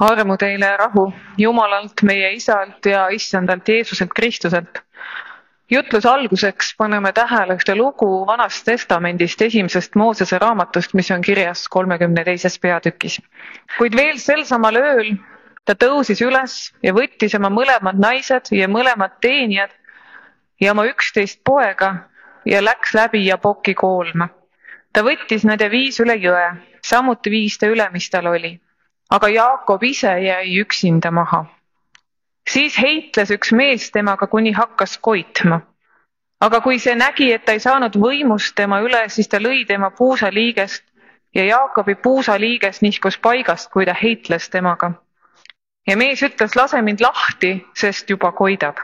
armu teile ja rahu Jumalalt, meie Isalt ja Issandalt Jeesuselt Kristuselt. jutluse alguseks paneme tähele ühte lugu Vanast Testamendist, esimesest Moosese raamatust, mis on kirjas kolmekümne teises peatükis. kuid veel sel samal ööl ta tõusis üles ja võttis oma mõlemad naised ja mõlemad teenijad ja oma üksteist poega ja läks läbi Jaboki koolma. ta võttis nad ja viis üle jõe, samuti viis ta üle, mis tal oli aga Jaakob ise jäi üksinda maha. siis heitles üks mees temaga, kuni hakkas koitma. aga kui see nägi, et ta ei saanud võimust tema üle, siis ta lõi tema puusaliigest ja Jaakobi puusaliiges nihkus paigast, kui ta heitles temaga. ja mees ütles, lase mind lahti, sest juba koidab.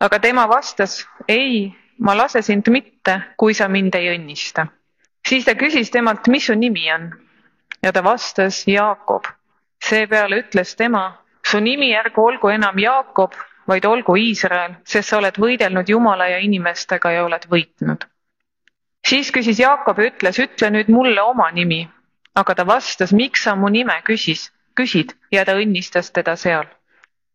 aga tema vastas, ei, ma lase sind mitte, kui sa mind ei õnnista. siis ta küsis temalt, mis su nimi on ja ta vastas Jaakob seepeale ütles tema, su nimi ärgu olgu enam Jaakob, vaid olgu Iisrael, sest sa oled võidelnud Jumala ja inimestega ja oled võitnud. siis küsis Jaakob ja ütles, ütle nüüd mulle oma nimi. aga ta vastas, miks sa mu nime küsis, küsid ja ta õnnistas teda seal.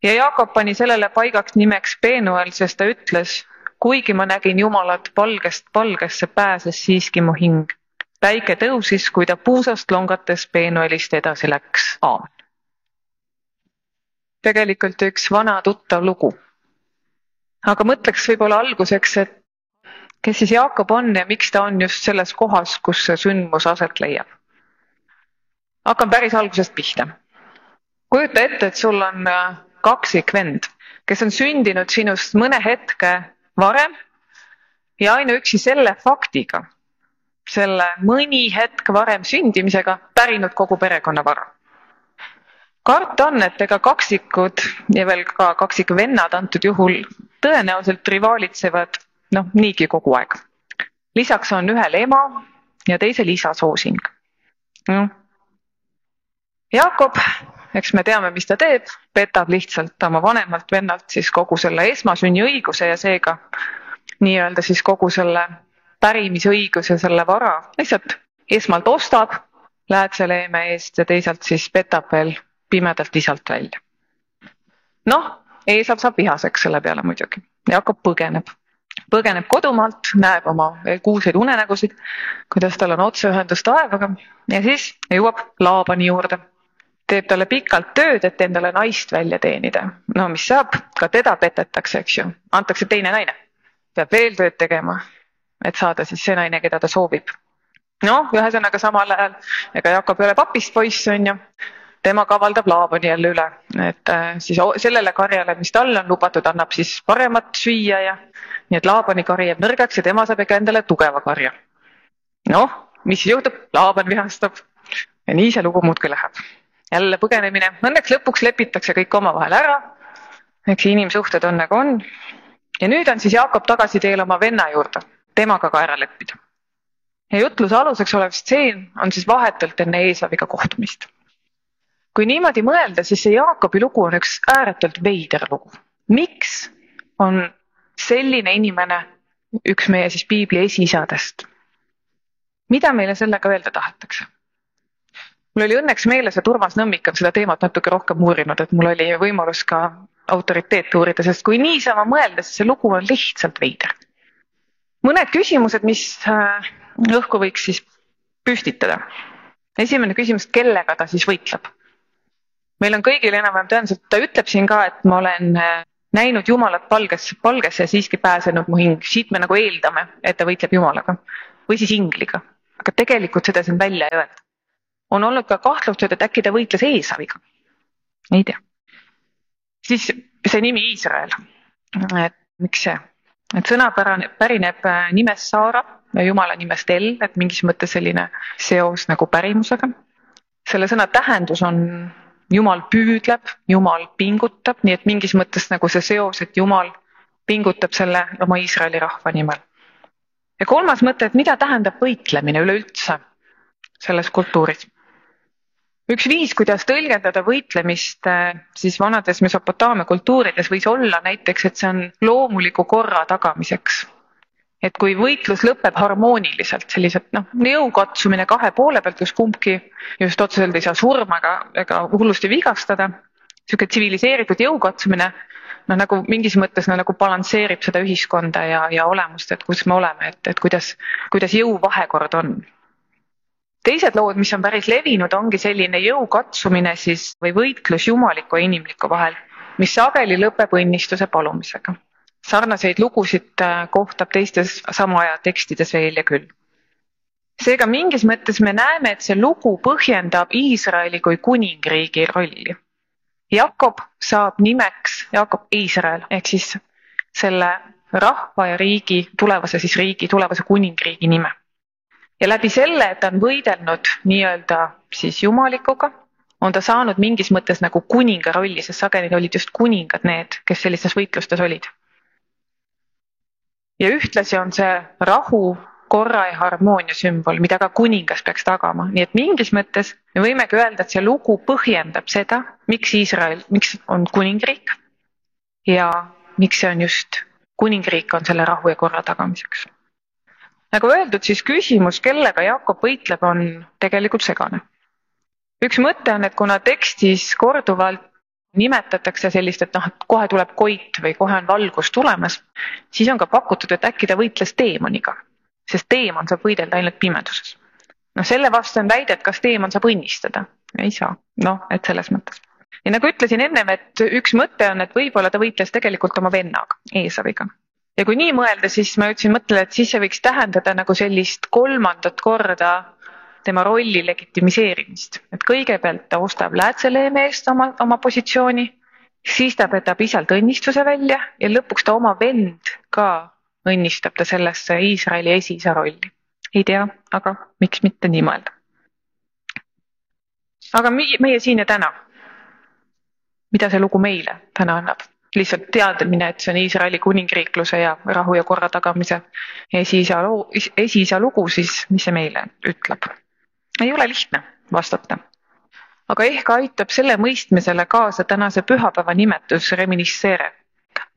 ja Jaakob pani sellele paigaks nimeks Peenuel, sest ta ütles, kuigi ma nägin Jumalat palgest palgesse, pääses siiski mu hing. päike tõusis, kui ta puusast longates Peenuelist edasi läks. aamen tegelikult üks vana tuttav lugu. aga mõtleks võib-olla alguseks, et kes siis Jaakob on ja miks ta on just selles kohas, kus see sündmus aset leiab. hakkan päris algusest pihta. kujuta ette, et sul on äh, kaksikvend, kes on sündinud sinust mõne hetke varem ja ainuüksi selle faktiga, selle mõni hetk varem sündimisega pärinud kogu perekonna vara karta on, et ega kaksikud ja veel ka kaksikvennad antud juhul tõenäoliselt rivaalitsevad noh, niigi kogu aeg. lisaks on ühel ema ja teisel isa soosing. noh, Jaakob, eks me teame, mis ta teeb, petab lihtsalt oma vanemalt vennalt siis kogu selle esmasünniõiguse ja seega nii-öelda siis kogu selle pärimisõiguse, selle vara lihtsalt esmalt ostab läätseeleeme eest ja teisalt siis petab veel pimedalt isalt välja. noh, Eesav saab vihaseks selle peale muidugi ja hakkab põgeneb. põgeneb kodumaalt, näeb oma kuulsaid unenägusid, kuidas tal on otseühendus taevaga ja siis jõuab Laabani juurde. teeb talle pikalt tööd, et endale naist välja teenida. no mis saab, ka teda petetakse, eks ju, antakse teine naine. peab veel tööd tegema, et saada siis see naine, keda ta soovib. noh, ühesõnaga samal ajal, ega Jakob ei ole papist poiss, on ju tema kavaldab Laabani jälle üle, et äh, siis sellele karjale, mis talle on lubatud, annab siis paremat süüa ja nii et Laabani kari jääb nõrgaks ja tema saab ikka endale tugeva karja. noh, mis juhtub, Laaban vihastab ja nii see lugu muudkui läheb. jälle põgenemine, õnneks lõpuks lepitakse kõik omavahel ära. eks inimsuhted on nagu on. ja nüüd on siis Jaakop tagasi teel oma venna juurde, temaga ka ära leppida. ja jutluse aluseks olev stseen on siis vahetult enne Eesaviga kohtumist kui niimoodi mõelda, siis see Jaakobi lugu on üks ääretult veider lugu. miks on selline inimene üks meie siis piibli esiisadest? mida meile sellega öelda tahetakse? mul oli õnneks meeles, et Urmas Nõmmik on seda teemat natuke rohkem uurinud, et mul oli võimalus ka autoriteeti uurida, sest kui niisama mõelda, siis see lugu on lihtsalt veider. mõned küsimused, mis äh, õhku võiks siis püstitada. esimene küsimus, kellega ta siis võitleb? Meil on kõigil enam-vähem tõenäoliselt, ta ütleb siin ka, et ma olen äh, näinud Jumalat palgesse, palgesse ja siiski pääsenud mu hing, siit me nagu eeldame, et ta võitleb Jumalaga või siis ingliga, aga tegelikult seda siin välja ei öelda. on olnud ka kahtlustused, et äkki ta võitles Eesaviga. ei tea. siis see nimi Iisrael, et miks see, et sõna päraneb, pärineb äh, nimest Saara ja Jumala nimest El, et mingis mõttes selline seos nagu pärimusega. selle sõna tähendus on Jumal püüdleb, Jumal pingutab, nii et mingis mõttes nagu see seos, et Jumal pingutab selle oma Iisraeli rahva nimel. ja kolmas mõte, et mida tähendab võitlemine üleüldse selles kultuuris? üks viis, kuidas tõlgendada võitlemist eh, siis vanades Mesopotaamia kultuurides võis olla näiteks, et see on loomuliku korra tagamiseks. Et kui võitlus lõpeb harmooniliselt, sellised noh, jõukatsumine kahe poole pealt, kus kumbki just otseselt ei saa surma ega, ega hullusti vigastada, niisugune tsiviliseeritud jõukatsumine, noh nagu mingis mõttes no, nagu balansseerib seda ühiskonda ja, ja olemust, et kus me oleme, et, et kuidas, kuidas jõuvahekord on. teised lood, mis on päris levinud, ongi selline jõukatsumine siis või võitlus jumaliku ja inimliku vahel, mis sageli lõpeb õnnistuse palumisega sarnaseid lugusid äh, kohtab teistes sama aja tekstides veel ja küll. seega mingis mõttes me näeme, et see lugu põhjendab Iisraeli kui kuningriigi rolli. Jakob saab nimeks Jakob Iisrael ehk siis selle rahva ja riigi, tulevase siis riigi, tulevase kuningriigi nime. ja läbi selle, et ta on võidelnud nii-öelda siis jumalikuga, on ta saanud mingis mõttes nagu kuninga rolli, sest sageli olid just kuningad need, kes sellistes võitlustes olid ja ühtlasi on see rahu, korra ja harmoonia sümbol, mida ka kuningas peaks tagama, nii et mingis mõttes me võimegi öelda, et see lugu põhjendab seda, miks Iisrael, miks on kuningriik ja miks see on just, kuningriik on selle rahu ja korra tagamiseks. nagu öeldud, siis küsimus, kellega Jakob võitleb, on tegelikult segane. üks mõte on, et kuna tekstis korduvalt nimetatakse sellist, et noh, et kohe tuleb koit või kohe on valgus tulemas, siis on ka pakutud, et äkki ta võitles teemoniga, sest teemon saab võidelda ainult pimeduses. noh, selle vastu on väide, et kas teemon saab õnnistada, ei saa, noh, et selles mõttes. ja nagu ütlesin ennem, et üks mõte on, et võib-olla ta võitles tegelikult oma vennaga, Eesaviga. ja kui nii mõelda, siis ma jõudsin mõttele, et siis see võiks tähendada nagu sellist kolmandat korda tema rolli legitimiseerimist, et kõigepealt ta ostab läätseleeme eest oma, oma positsiooni, siis ta petab isalt õnnistuse välja ja lõpuks ta oma vend ka õnnistab ta sellesse Iisraeli esiisa rolli. ei tea, aga miks mitte nii mõelda. aga meie siin ja täna, mida see lugu meile täna annab? lihtsalt teadmine, et see on Iisraeli kuningriikluse ja rahu ja korra tagamise esiisa loo, esiisa lugu, siis mis see meile ütleb? Ei ole lihtne vastata. aga ehk aitab selle mõistmisele kaasa tänase pühapäeva nimetus reminiscere,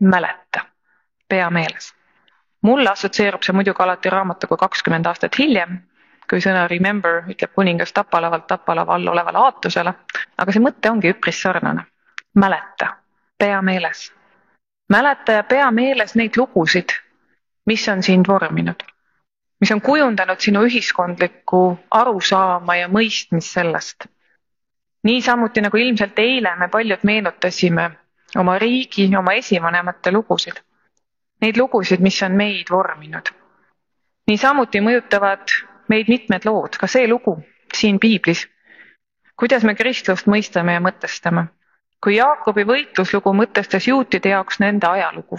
mäleta, pea meeles. mulle assotsieerub see muidugi alati raamatuga kakskümmend aastat hiljem, kui sõna remember ütleb kuningas tapalavalt tapalava all olevale aatusele, aga see mõte ongi üpris sarnane. mäleta, pea meeles. mäleta ja pea meeles neid lugusid, mis on sind vorminud mis on kujundanud sinu ühiskondlikku arusaama ja mõistmist sellest. niisamuti nagu ilmselt eile me paljud meenutasime oma riigi, oma esivanemate lugusid. Neid lugusid, mis on meid vorminud. niisamuti mõjutavad meid mitmed lood, ka see lugu siin piiblis. kuidas me kristlust mõistame ja mõtestame. kui Jaakobi võitluslugu mõtestas juutide jaoks nende ajalugu,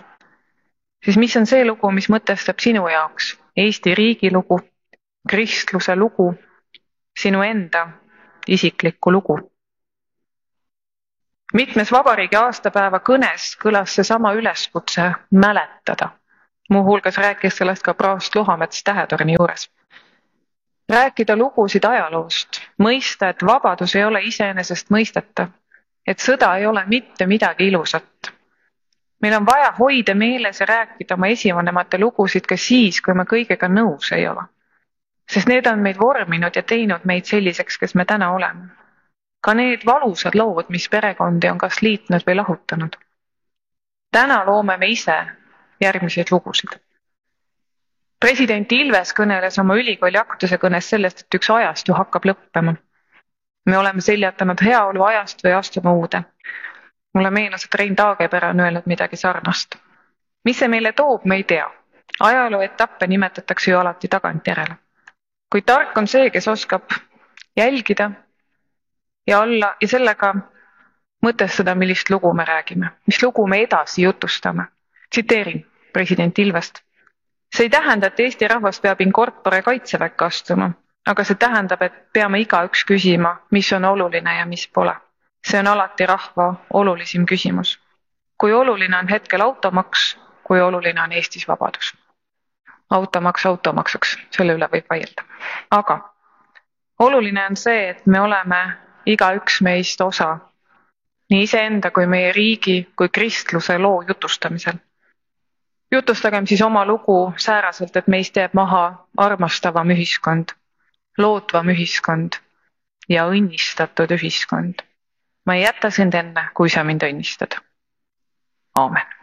siis mis on see lugu, mis mõtestab sinu jaoks Eesti riigi lugu, kristluse lugu, sinu enda isiklikku lugu. mitmes vabariigi aastapäeva kõnes kõlas seesama üleskutse mäletada. muuhulgas rääkis sellest ka praost Luhamets Tähetorni juures. rääkida lugusid ajaloost, mõista, et vabadus ei ole iseenesestmõistetav, et sõda ei ole mitte midagi ilusat meil on vaja hoida meeles ja rääkida oma esivanemate lugusid ka siis, kui me kõigega nõus ei ole. sest need on meid vorminud ja teinud meid selliseks, kes me täna oleme. ka need valusad lood, mis perekondi on kas liitnud või lahutanud. täna loome me ise järgmiseid lugusid. president Ilves kõneles oma ülikooli aktuse kõnes sellest, et üks ajastu hakkab lõppema. me oleme seljatanud heaolu ajast või astume uude mulle meenus, et Rein Taagepera on öelnud midagi sarnast. mis see meile toob, me ei tea. ajaloo etappe nimetatakse ju alati tagantjärele. kuid tark on see, kes oskab jälgida ja olla ja sellega mõtestada, millist lugu me räägime, mis lugu me edasi jutustame. tsiteerin president Ilvest. see ei tähenda, et Eesti rahvas peab in corpore kaitseväkke astuma, aga see tähendab, et peame igaüks küsima, mis on oluline ja mis pole see on alati rahva olulisim küsimus. kui oluline on hetkel automaks, kui oluline on Eestis vabadus? automaks automaksuks, selle üle võib vaielda. aga oluline on see, et me oleme igaüks meist osa nii iseenda kui meie riigi kui kristluse loo jutustamisel. jutustagem siis oma lugu sääraselt, et meist jääb maha armastavam ühiskond, lootvam ühiskond ja õnnistatud ühiskond. Ma ei jäta sind enne, kui sa mind õnnistad. aamen.